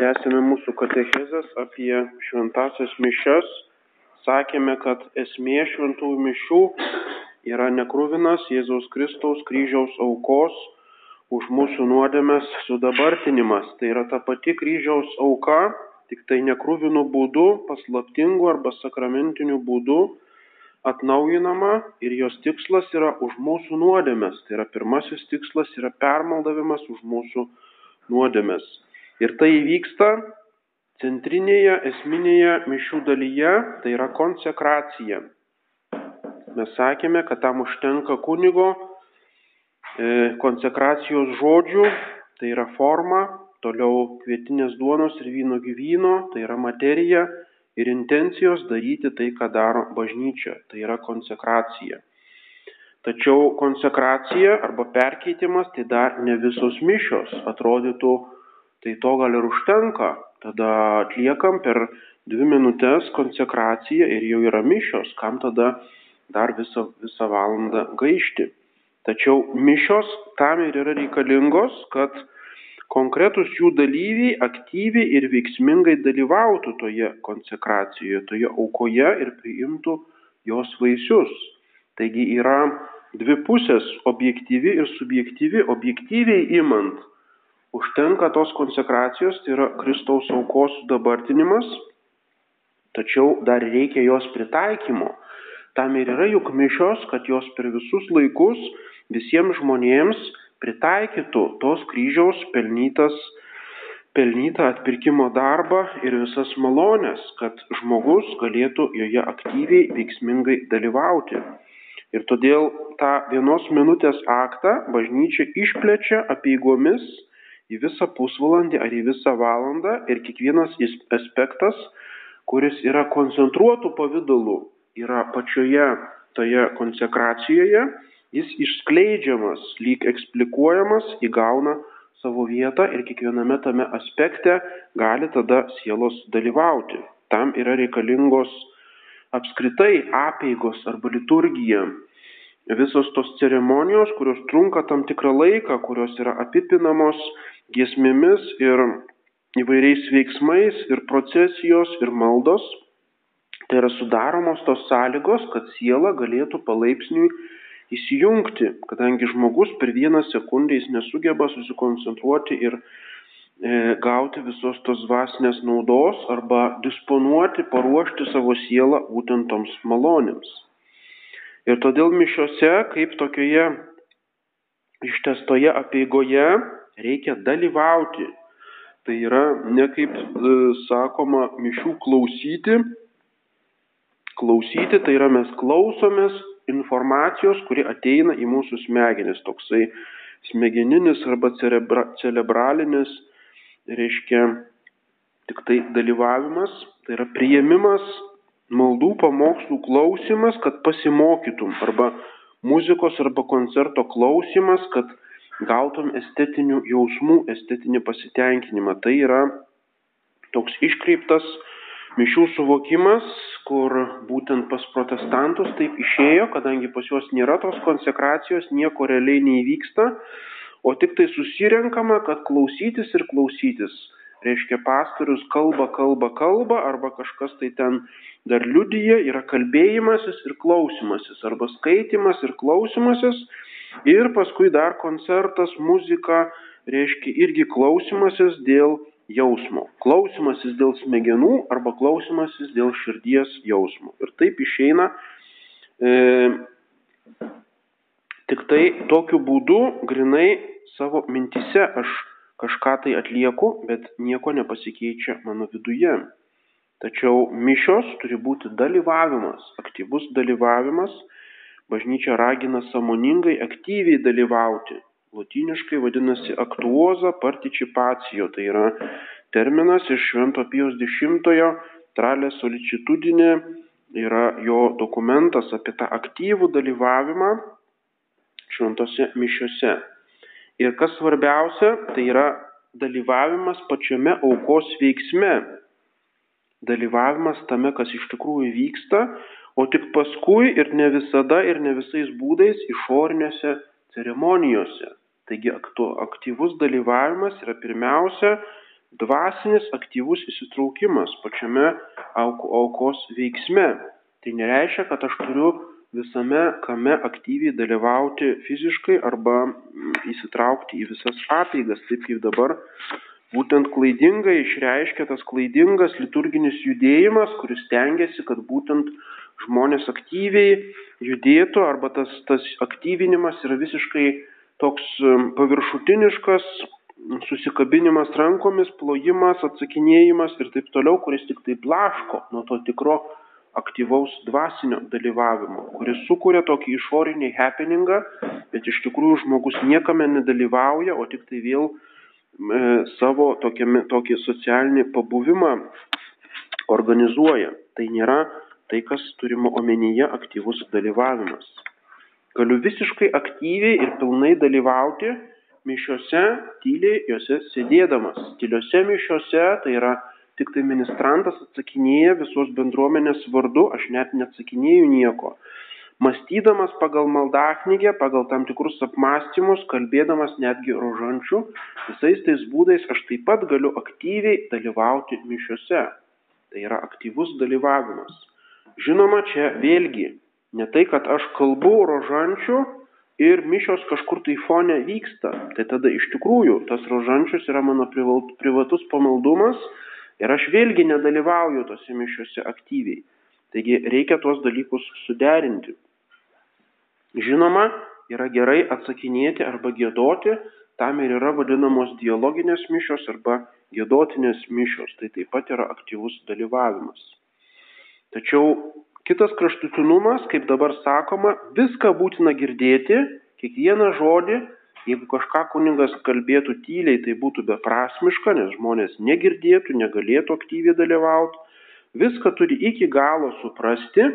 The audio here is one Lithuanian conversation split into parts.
Tęsime mūsų katechezės apie šventasias mišes. Sakėme, kad esmė šventųjų mišių yra nekrūvinas Jėzaus Kristaus kryžiaus aukos už mūsų nuodėmės sudabartinimas. Tai yra ta pati kryžiaus auka, tik tai nekrūvinų būdų, paslaptingų arba sakramentinių būdų atnaujinama ir jos tikslas yra už mūsų nuodėmės. Tai yra pirmasis tikslas yra permaldavimas už mūsų nuodėmės. Ir tai įvyksta centrinėje esminėje mišių dalyje, tai yra konsekracija. Mes sakėme, kad tam užtenka kunigo e, konsekracijos žodžių, tai yra forma, toliau kvietinės duonos ir vyno gyvyno, tai yra materija ir intencijos daryti tai, ką daro bažnyčia, tai yra konsekracija. Tačiau konsekracija arba perkeitimas tai dar ne visos mišios. Atrodytų, tai to gal ir užtenka. Tada atliekam per dvi minutės konsekraciją ir jau yra mišios. Kam tada dar visą, visą valandą gaišti? Tačiau mišios tam ir yra reikalingos, kad konkretus jų dalyviai aktyviai ir veiksmingai dalyvautų toje konsekracijoje, toje aukoje ir priimtų jos vaisius. Taigi yra dvi pusės - objektyvi ir subjektyvi. Objektyviai imant, užtenka tos konsekracijos, tai yra Kristaus aukos dabartinimas, tačiau dar reikia jos pritaikymo. Tam ir yra juk mišios, kad jos per visus laikus visiems žmonėms pritaikytų tos kryžiaus pelnytas, pelnytą atpirkimo darbą ir visas malonės, kad žmogus galėtų joje aktyviai, veiksmingai dalyvauti. Ir todėl tą vienos minutės aktą bažnyčia išplečia apieigomis į visą pusvalandį ar į visą valandą ir kiekvienas aspektas, kuris yra koncentruotų pavydalų, yra pačioje toje konsekracijoje jis išskleidžiamas, lyg eksplikuojamas, įgauna savo vietą ir kiekviename tame aspekte gali tada sielos dalyvauti. Tam yra reikalingos apskritai apeigos arba liturgija. Visos tos ceremonijos, kurios trunka tam tikrą laiką, kurios yra apipinamos giesmėmis ir įvairiais veiksmais ir procesijos ir maldos, tai yra sudaromos tos sąlygos, kad siela galėtų palaipsniui įsijungti, kadangi žmogus per vieną sekundę jis nesugeba susikoncentruoti ir e, gauti visos tos dvasinės naudos arba disponuoti, paruošti savo sielą būtent toms malonėms. Ir todėl mišiose, kaip tokioje ištestoje apieigoje, reikia dalyvauti. Tai yra ne kaip e, sakoma mišių klausyti. Klausyti tai yra mes klausomės informacijos, kuri ateina į mūsų smegenis, toksai smegeninis arba cerebra, cerebralinis, reiškia tik tai dalyvavimas, tai yra priėmimas maldų pamokslų klausimas, kad pasimokytum, arba muzikos arba koncerto klausimas, kad gautum estetinių jausmų, estetinį pasitenkinimą. Tai yra toks iškreiptas mišių suvokimas, kur būtent pas protestantus taip išėjo, kadangi pas juos nėra tos konsekracijos, nieko realiai neįvyksta, o tik tai susirenkama, kad klausytis ir klausytis. Reiškia, pastorius kalba, kalba, kalba, arba kažkas tai ten dar liudyje, yra kalbėjimasis ir klausimasis, arba skaitimas ir klausimasis, ir paskui dar koncertas, muzika, reiškia irgi klausimasis dėl jausmo. Klausimasis dėl smegenų arba klausimasis dėl širdies jausmo. Ir taip išeina e, tik tai tokiu būdu, grinai savo mintise aš kažką tai atlieku, bet nieko nepasikeičia mano viduje. Tačiau mišios turi būti dalyvavimas, aktyvus dalyvavimas. Bažnyčia ragina samoningai, aktyviai dalyvauti Lotyniškai vadinasi aktuoza participacijo, tai yra terminas iš Švento Pijos X tralė solicitudinė, yra jo dokumentas apie tą aktyvų dalyvavimą šventose mišiuose. Ir kas svarbiausia, tai yra dalyvavimas pačiame aukos veiksme. Dalyvavimas tame, kas iš tikrųjų vyksta, o tik paskui ir ne visada ir ne visais būdais išorinėse ceremonijose. Taigi aktyvus dalyvavimas yra pirmiausia dvasinis aktyvus įsitraukimas pačiame aukos veiksme. Tai nereiškia, kad aš turiu visame kame aktyviai dalyvauti fiziškai arba mm, įsitraukti į visas apeigas, taip kaip dabar būtent klaidingai išreiškia tas klaidingas liturginis judėjimas, kuris tengiasi, kad būtent žmonės aktyviai judėtų arba tas, tas aktyvinimas yra visiškai toks um, paviršutiniškas susikabinimas rankomis, plojimas, atsakinėjimas ir taip toliau, kuris tik tai blaško nuo to tikro aktyvaus dvasinio dalyvavimo, kuris sukuria tokį išorinį happeningą, bet iš tikrųjų žmogus niekame nedalyvauja, o tik tai vėl e, savo tokiame, tokį socialinį pabuvimą organizuoja. Tai nėra tai, kas turima omenyje aktyvus dalyvavimas. Galiu visiškai aktyviai ir pilnai dalyvauti mišiuose, tyliai juose sėdėdamas. Tyliuose mišiuose tai yra tik tai ministrantas atsakinėja visos bendruomenės vardu, aš net neatsakinėju nieko. Mąstydamas pagal maldaknygę, pagal tam tikrus apmąstymus, kalbėdamas netgi rožančių, visais tais būdais aš taip pat galiu aktyviai dalyvauti mišiuose. Tai yra aktyvus dalyvavimas. Žinoma, čia vėlgi ne tai, kad aš kalbu rožančių ir mišios kažkur tai fone vyksta. Tai tada iš tikrųjų tas rožančius yra mano privatus pamaldumas ir aš vėlgi nedalyvauju tose mišiuose aktyviai. Taigi reikia tuos dalykus suderinti. Žinoma, yra gerai atsakinėti arba gėdoti, tam ir yra vadinamos dialoginės mišios arba gėdotinės mišios. Tai taip pat yra aktyvus dalyvavimas. Tačiau kitas kraštutinumas, kaip dabar sakoma, viską būtina girdėti, kiekvieną žodį, jeigu kažką kuningas kalbėtų tyliai, tai būtų beprasmiška, nes žmonės negirdėtų, negalėtų aktyviai dalyvauti. Viską turi iki galo suprasti,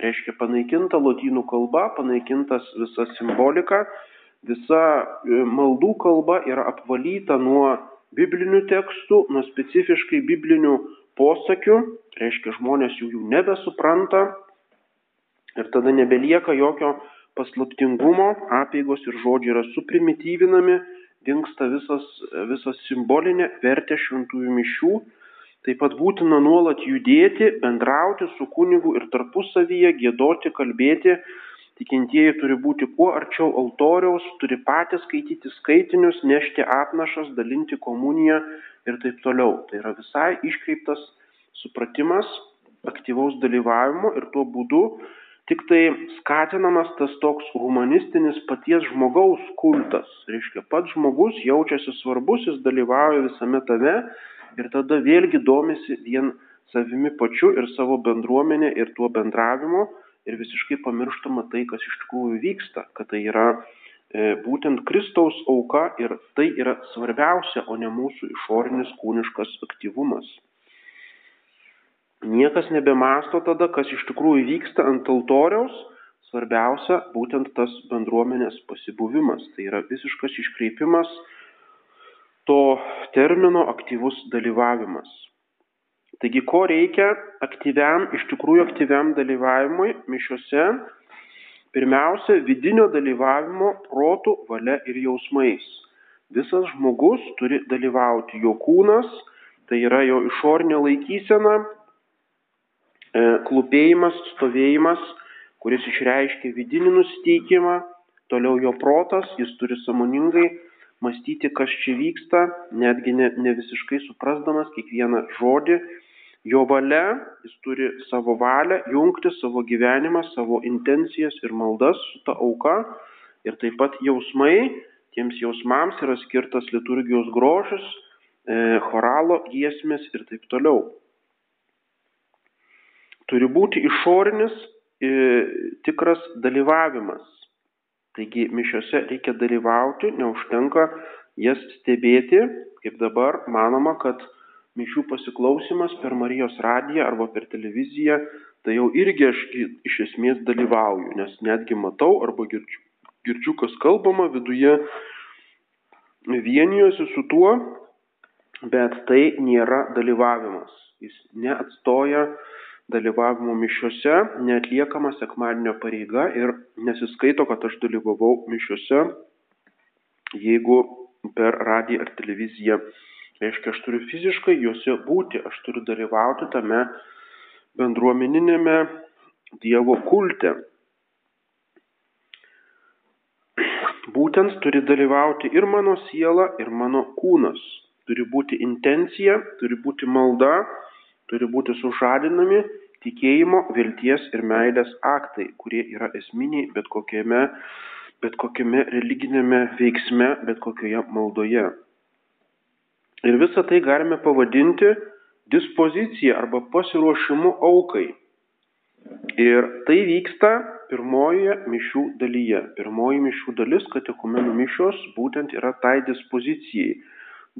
reiškia panaikinta lotynų kalba, panaikintas visa simbolika, visa e, maldų kalba yra apvalyta nuo biblinių tekstų, nuo specifiškai biblinių posakių, reiškia žmonės jų, jų nebesupranta ir tada nebelieka jokio paslaptingumo, apėgos ir žodžiai yra suprimityvinami, dinksta visas, visas simbolinė vertė šventųjų mišių, taip pat būtina nuolat judėti, bendrauti su kunigu ir tarpusavyje, gėdoti, kalbėti, tikintieji turi būti kuo arčiau altoriaus, turi patys skaityti skaitinius, nešti atnašas, dalinti komuniją ir taip toliau. Tai yra visai iškreiptas supratimas aktyvaus dalyvavimo ir tuo būdu tik tai skatinamas tas toks humanistinis paties žmogaus kultas. Reiškia, pats žmogus jaučiasi svarbus, jis dalyvauja visame tave ir tada vėlgi domisi vien savimi pačiu ir savo bendruomenė ir tuo bendravimu ir visiškai pamirštama tai, kas iš tikrųjų vyksta, kad tai yra E, būtent Kristaus auka ir tai yra svarbiausia, o ne mūsų išorinis kūniškas aktyvumas. Niekas nebemasto tada, kas iš tikrųjų vyksta ant altoriaus, svarbiausia būtent tas bendruomenės pasibuvimas. Tai yra visiškas iškreipimas to termino aktyvus dalyvavimas. Taigi, ko reikia aktyviam, iš tikrųjų aktyviam dalyvavimui mišiuose, Pirmiausia, vidinio dalyvavimo protų, valia ir jausmais. Visas žmogus turi dalyvauti, jo kūnas, tai yra jo išorinė laikysena, klūpėjimas, stovėjimas, kuris išreiškia vidinį nusiteikimą, toliau jo protas, jis turi samoningai mąstyti, kas čia vyksta, netgi ne, ne visiškai suprasdamas kiekvieną žodį, Jo valia, jis turi savo valią, jungti savo gyvenimą, savo intencijas ir maldas su ta auka. Ir taip pat jausmai, tiems jausmams yra skirtas liturgijos grožis, e, choralo giesmės ir taip toliau. Turi būti išorinis e, tikras dalyvavimas. Taigi mišiose reikia dalyvauti, neužtenka jas stebėti, kaip dabar manoma, kad mišių pasiklausimas per Marijos radiją arba per televiziją, tai jau irgi aš iš esmės dalyvauju, nes netgi matau arba girdžiu, girdžiu kas kalbama viduje, vienijuosi su tuo, bet tai nėra dalyvavimas. Jis neatstoja dalyvavimo mišiuose, neatliekama sekmadienio pareiga ir nesiskaito, kad aš dalyvavau mišiuose, jeigu per radiją ar televiziją Reiškia, aš turiu fiziškai juose būti, aš turiu dalyvauti tame bendruomeninėme Dievo kulte. Būtent turi dalyvauti ir mano siela, ir mano kūnas. Turi būti intencija, turi būti malda, turi būti sužadinami tikėjimo, vilties ir meilės aktai, kurie yra esminiai bet kokiame, bet kokiame religinėme veiksme, bet kokioje maldoje. Ir visą tai galime pavadinti dispozicija arba pasiruošimu aukai. Ir tai vyksta pirmojoje mišių dalyje. Pirmoji mišių dalis, katekumenų mišios, būtent yra tai dispozicijai.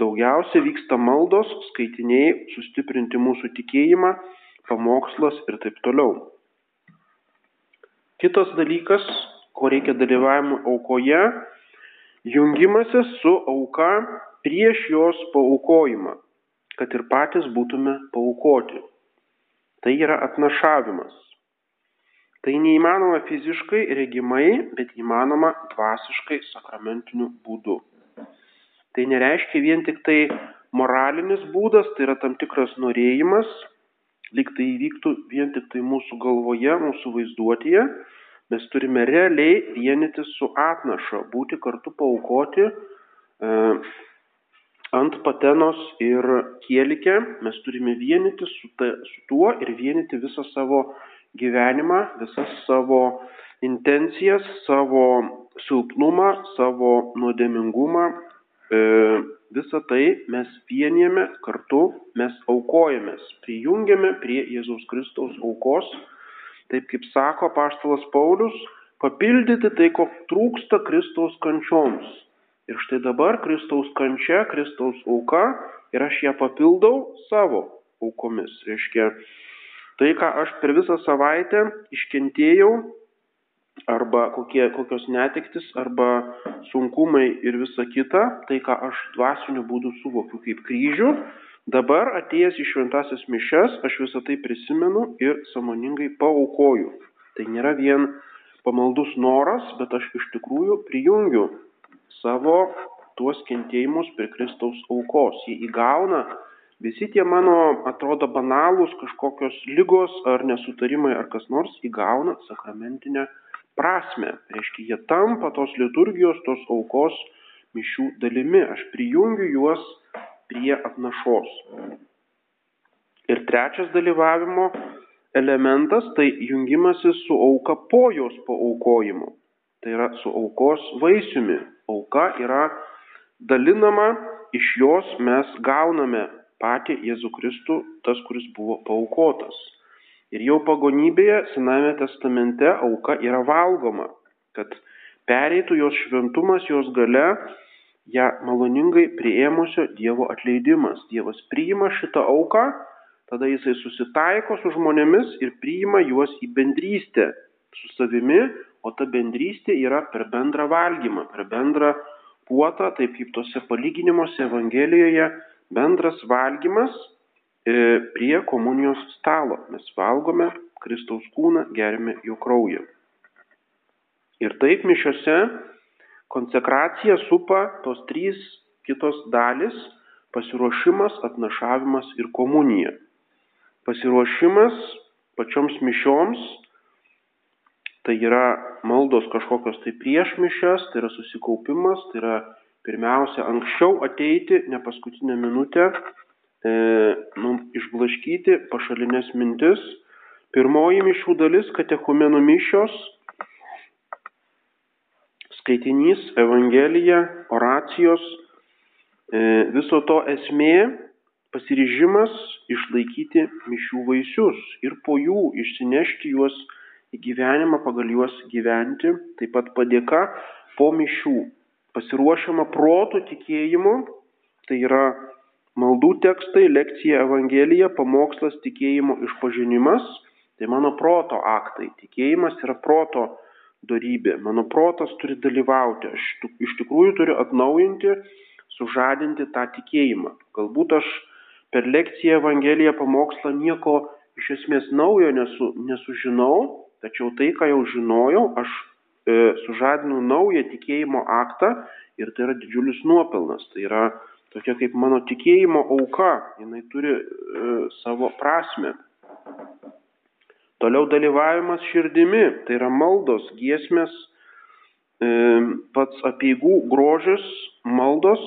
Daugiausia vyksta maldos, skaitiniai, sustiprinti mūsų tikėjimą, pamokslas ir taip toliau. Kitas dalykas, ko reikia dalyvavimo aukoje, jungimasis su auka prieš jos paukojimą, kad ir patys būtume paukoti. Tai yra atnašavimas. Tai neįmanoma fiziškai, regimai, bet įmanoma dvasiškai, sakramentiniu būdu. Tai nereiškia vien tik tai moralinis būdas, tai yra tam tikras norėjimas, lyg tai įvyktų vien tik tai mūsų galvoje, mūsų vaizduotėje, mes turime realiai vienyti su atnaša, būti kartu paukoti e, ant patenos ir kielikė, mes turime vienyti su, ta, su tuo ir vienyti visą savo gyvenimą, visas savo intencijas, savo silpnumą, savo nuodėmingumą, e, visą tai mes vienijame kartu, mes aukojamės, prijungiame prie Jėzaus Kristaus aukos, taip kaip sako paštalas Paulius, papildyti tai, ko trūksta Kristaus kančioms. Ir štai dabar Kristaus kančia, Kristaus auka ir aš ją papildau savo aukomis. Reiškia, Tai, ką aš per visą savaitę iškentėjau, arba kokie, kokios netiktis, arba sunkumai ir visa kita, tai, ką aš dvasiniu būdu suvokiu kaip kryžių, dabar atėjęs į šventasias mišes, aš visą tai prisimenu ir samoningai paaukoju. Tai nėra vien pamaldus noras, bet aš iš tikrųjų prijungiu savo tuos kentėjimus prie Kristaus aukos. Jie įgauna Visi tie mano, atrodo, banalūs kažkokios lygos ar nesutarimai ar kas nors įgauna sakramentinę prasme. Reiškia, jie tampa tos liturgijos, tos aukos mišių dalimi. Aš prijungiu juos prie atnašos. Ir trečias dalyvavimo elementas tai jungimasis su auka po jos paaukojimo. Tai yra su aukos vaisiumi. Auka yra dalinama, iš jos mes gauname patį Jėzų Kristų, tas, kuris buvo paukotas. Ir jau pagonybėje, Sename testamente, auka yra valgoma, kad pereitų jos šventumas, jos gale, ją maloningai priėmusio Dievo atleidimas. Dievas priima šitą auką, tada jisai susitaiko su žmonėmis ir priima juos į bendrystę su savimi, o ta bendrystė yra per bendrą valgymą, per bendrą puotą, taip kaip tose palyginimuose Evangelijoje bendras valgymas prie komunijos stalo. Mes valgome Kristaus kūną, gerime jo kraują. Ir taip mišiose konsekracija supa tos trys kitos dalis - pasiruošimas, atnašavimas ir komunija. Pasiruošimas pačioms mišioms tai yra maldos kažkokios tai prieš mišes, tai yra susikaupimas, tai yra pirmiausia anksčiau ateiti, ne paskutinę minutę, e, nu, išblaškyti pašalinės mintis. Pirmoji mišių dalis - katechumenų mišios, skaitinys, evangelija, oracijos, e, viso to esmė - pasiryžimas išlaikyti mišių vaisius ir po jų išsinešti juos į gyvenimą, pagal juos gyventi, taip pat padėka po mišių pasiruošiama protų tikėjimu, tai yra maldų tekstai, lekcija Evangelija, pamokslas tikėjimo išpažinimas, tai mano proto aktai. Tikėjimas yra proto darybė. Mano protas turi dalyvauti. Aš iš tikrųjų turiu atnaujinti, sužadinti tą tikėjimą. Galbūt aš per lekciją Evangeliją pamokslą nieko iš esmės naujo nesu, nesužinau, tačiau tai, ką jau žinojau, aš E, sužadinu naują tikėjimo aktą ir tai yra didžiulis nuopelnas. Tai yra tokia kaip mano tikėjimo auka, jinai turi e, savo prasme. Toliau dalyvavimas širdimi, tai yra maldos, giesmės, e, pats apieigų grožis, maldos,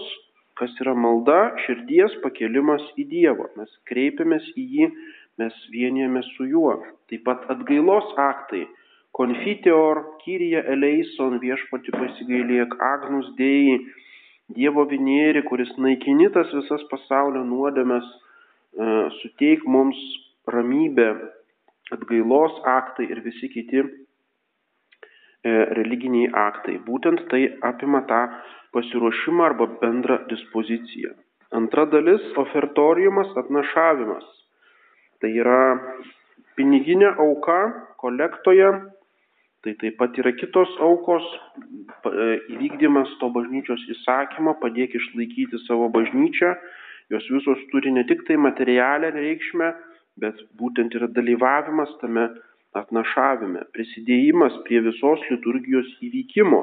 kas yra malda, širdies pakelimas į Dievą. Mes kreipiamės į jį, mes vienijamės su juo. Taip pat atgailos aktai. Konfiteor, Kyrija eleison, viešpati pasigailėk, Agnus dėjai, Dievo vinėri, kuris naikini tas visas pasaulio nuodėmes, e, suteik mums ramybę, atgailos aktai ir visi kiti e, religiniai aktai. Būtent tai apima tą pasiruošimą arba bendrą dispoziciją. Antra dalis - ofertoriumas, atnašavimas. Tai yra piniginė auka kolektoje Tai taip pat yra kitos aukos, e, įvykdymas to bažnyčios įsakymo, padėk išlaikyti savo bažnyčią, jos visos turi ne tik tai materialę reikšmę, bet būtent yra dalyvavimas tame atnašavime, prisidėjimas prie visos liturgijos įvykimo,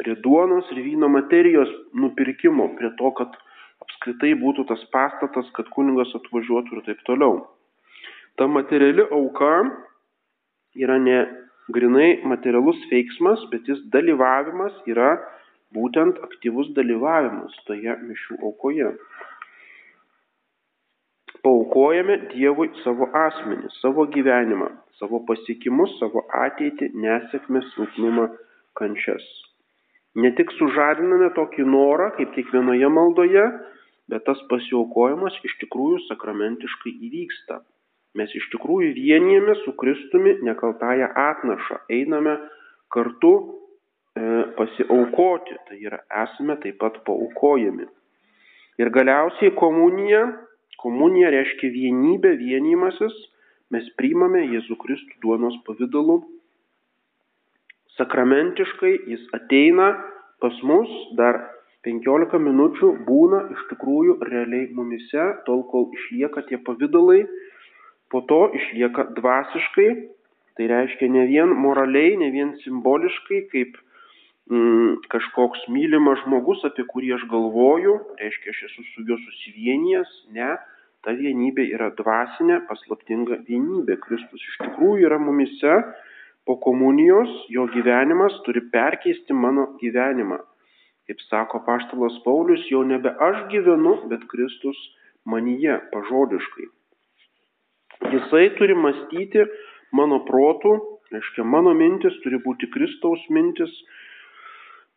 prie duonos ir vyno materijos nupirkimo, prie to, kad apskritai būtų tas pastatas, kad kunigas atvažiuotų ir taip toliau. Ta materiali auka yra ne grinai materialus veiksmas, bet jis dalyvavimas yra būtent aktyvus dalyvavimas toje mišių aukoje. Paukojame Dievui savo asmenį, savo gyvenimą, savo pasiekimus, savo ateitį, nesėkmės, silpnumą, kančias. Ne tik sužadiname tokį norą, kaip kiekvienoje maldoje, bet tas pasiaukojimas iš tikrųjų sakramentiškai įvyksta. Mes iš tikrųjų vienijame su Kristumi nekaltąją atnašą, einame kartu e, pasiaukoti, tai yra esame taip pat paukojami. Ir galiausiai komunija, komunija reiškia vienybė, vienimasis, mes priimame Jėzų Kristų duonos pavydalu. Sakramentiškai jis ateina pas mus dar 15 minučių būna iš tikrųjų realiai mumise, tol kol išlieka tie pavydalai po to išlieka dvasiškai, tai reiškia ne vien moraliai, ne vien simboliškai, kaip mm, kažkoks mylimas žmogus, apie kurį aš galvoju, reiškia aš esu su juo susivienijęs, ne, ta vienybė yra dvasinė, paslaptinga vienybė. Kristus iš tikrųjų yra mumise, po komunijos jo gyvenimas turi perkeisti mano gyvenimą. Kaip sako paštalas Paulius, jau nebe aš gyvenu, bet Kristus manyje pažodiškai. Jisai turi mąstyti mano protų, reiškia, mano mintis turi būti Kristaus mintis,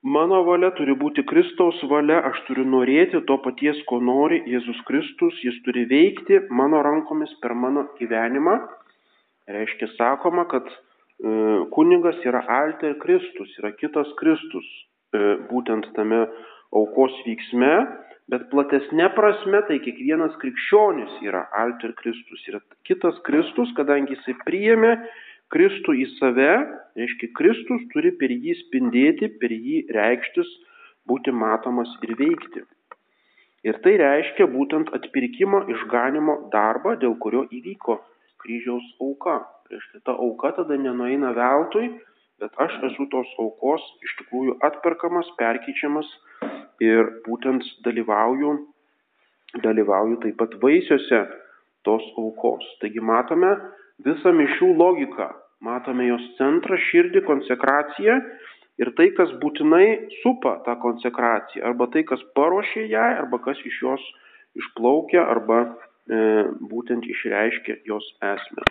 mano valia turi būti Kristaus valia, aš turiu norėti to paties, ko nori Jėzus Kristus, jis turi veikti mano rankomis per mano gyvenimą. Reiškia, sakoma, kad e, kunigas yra alter Kristus, yra kitas Kristus, e, būtent tame aukos vyksme Bet platesnė prasme, tai kiekvienas krikščionis yra alter Kristus. Yra kitas Kristus, kadangi jisai priėmė Kristų į save, reiškia, Kristus turi per jį spindėti, per jį reikštis, būti matomas ir veikti. Ir tai reiškia būtent atpirkimo išganimo darbą, dėl kurio įvyko kryžiaus auka. Reiškia, ta auka tada nenueina veltui, bet aš esu tos aukos iš tikrųjų atperkamas, perkyčiamas ir būtent dalyvauju, dalyvauju taip pat vaisiuose tos aukos. Taigi matome visą mišių logiką, matome jos centrą, širdį, konsekraciją ir tai, kas būtinai supa tą konsekraciją, arba tai, kas paruošė ją, arba kas iš jos išplaukia, arba e, būtent išreiškia jos esmę.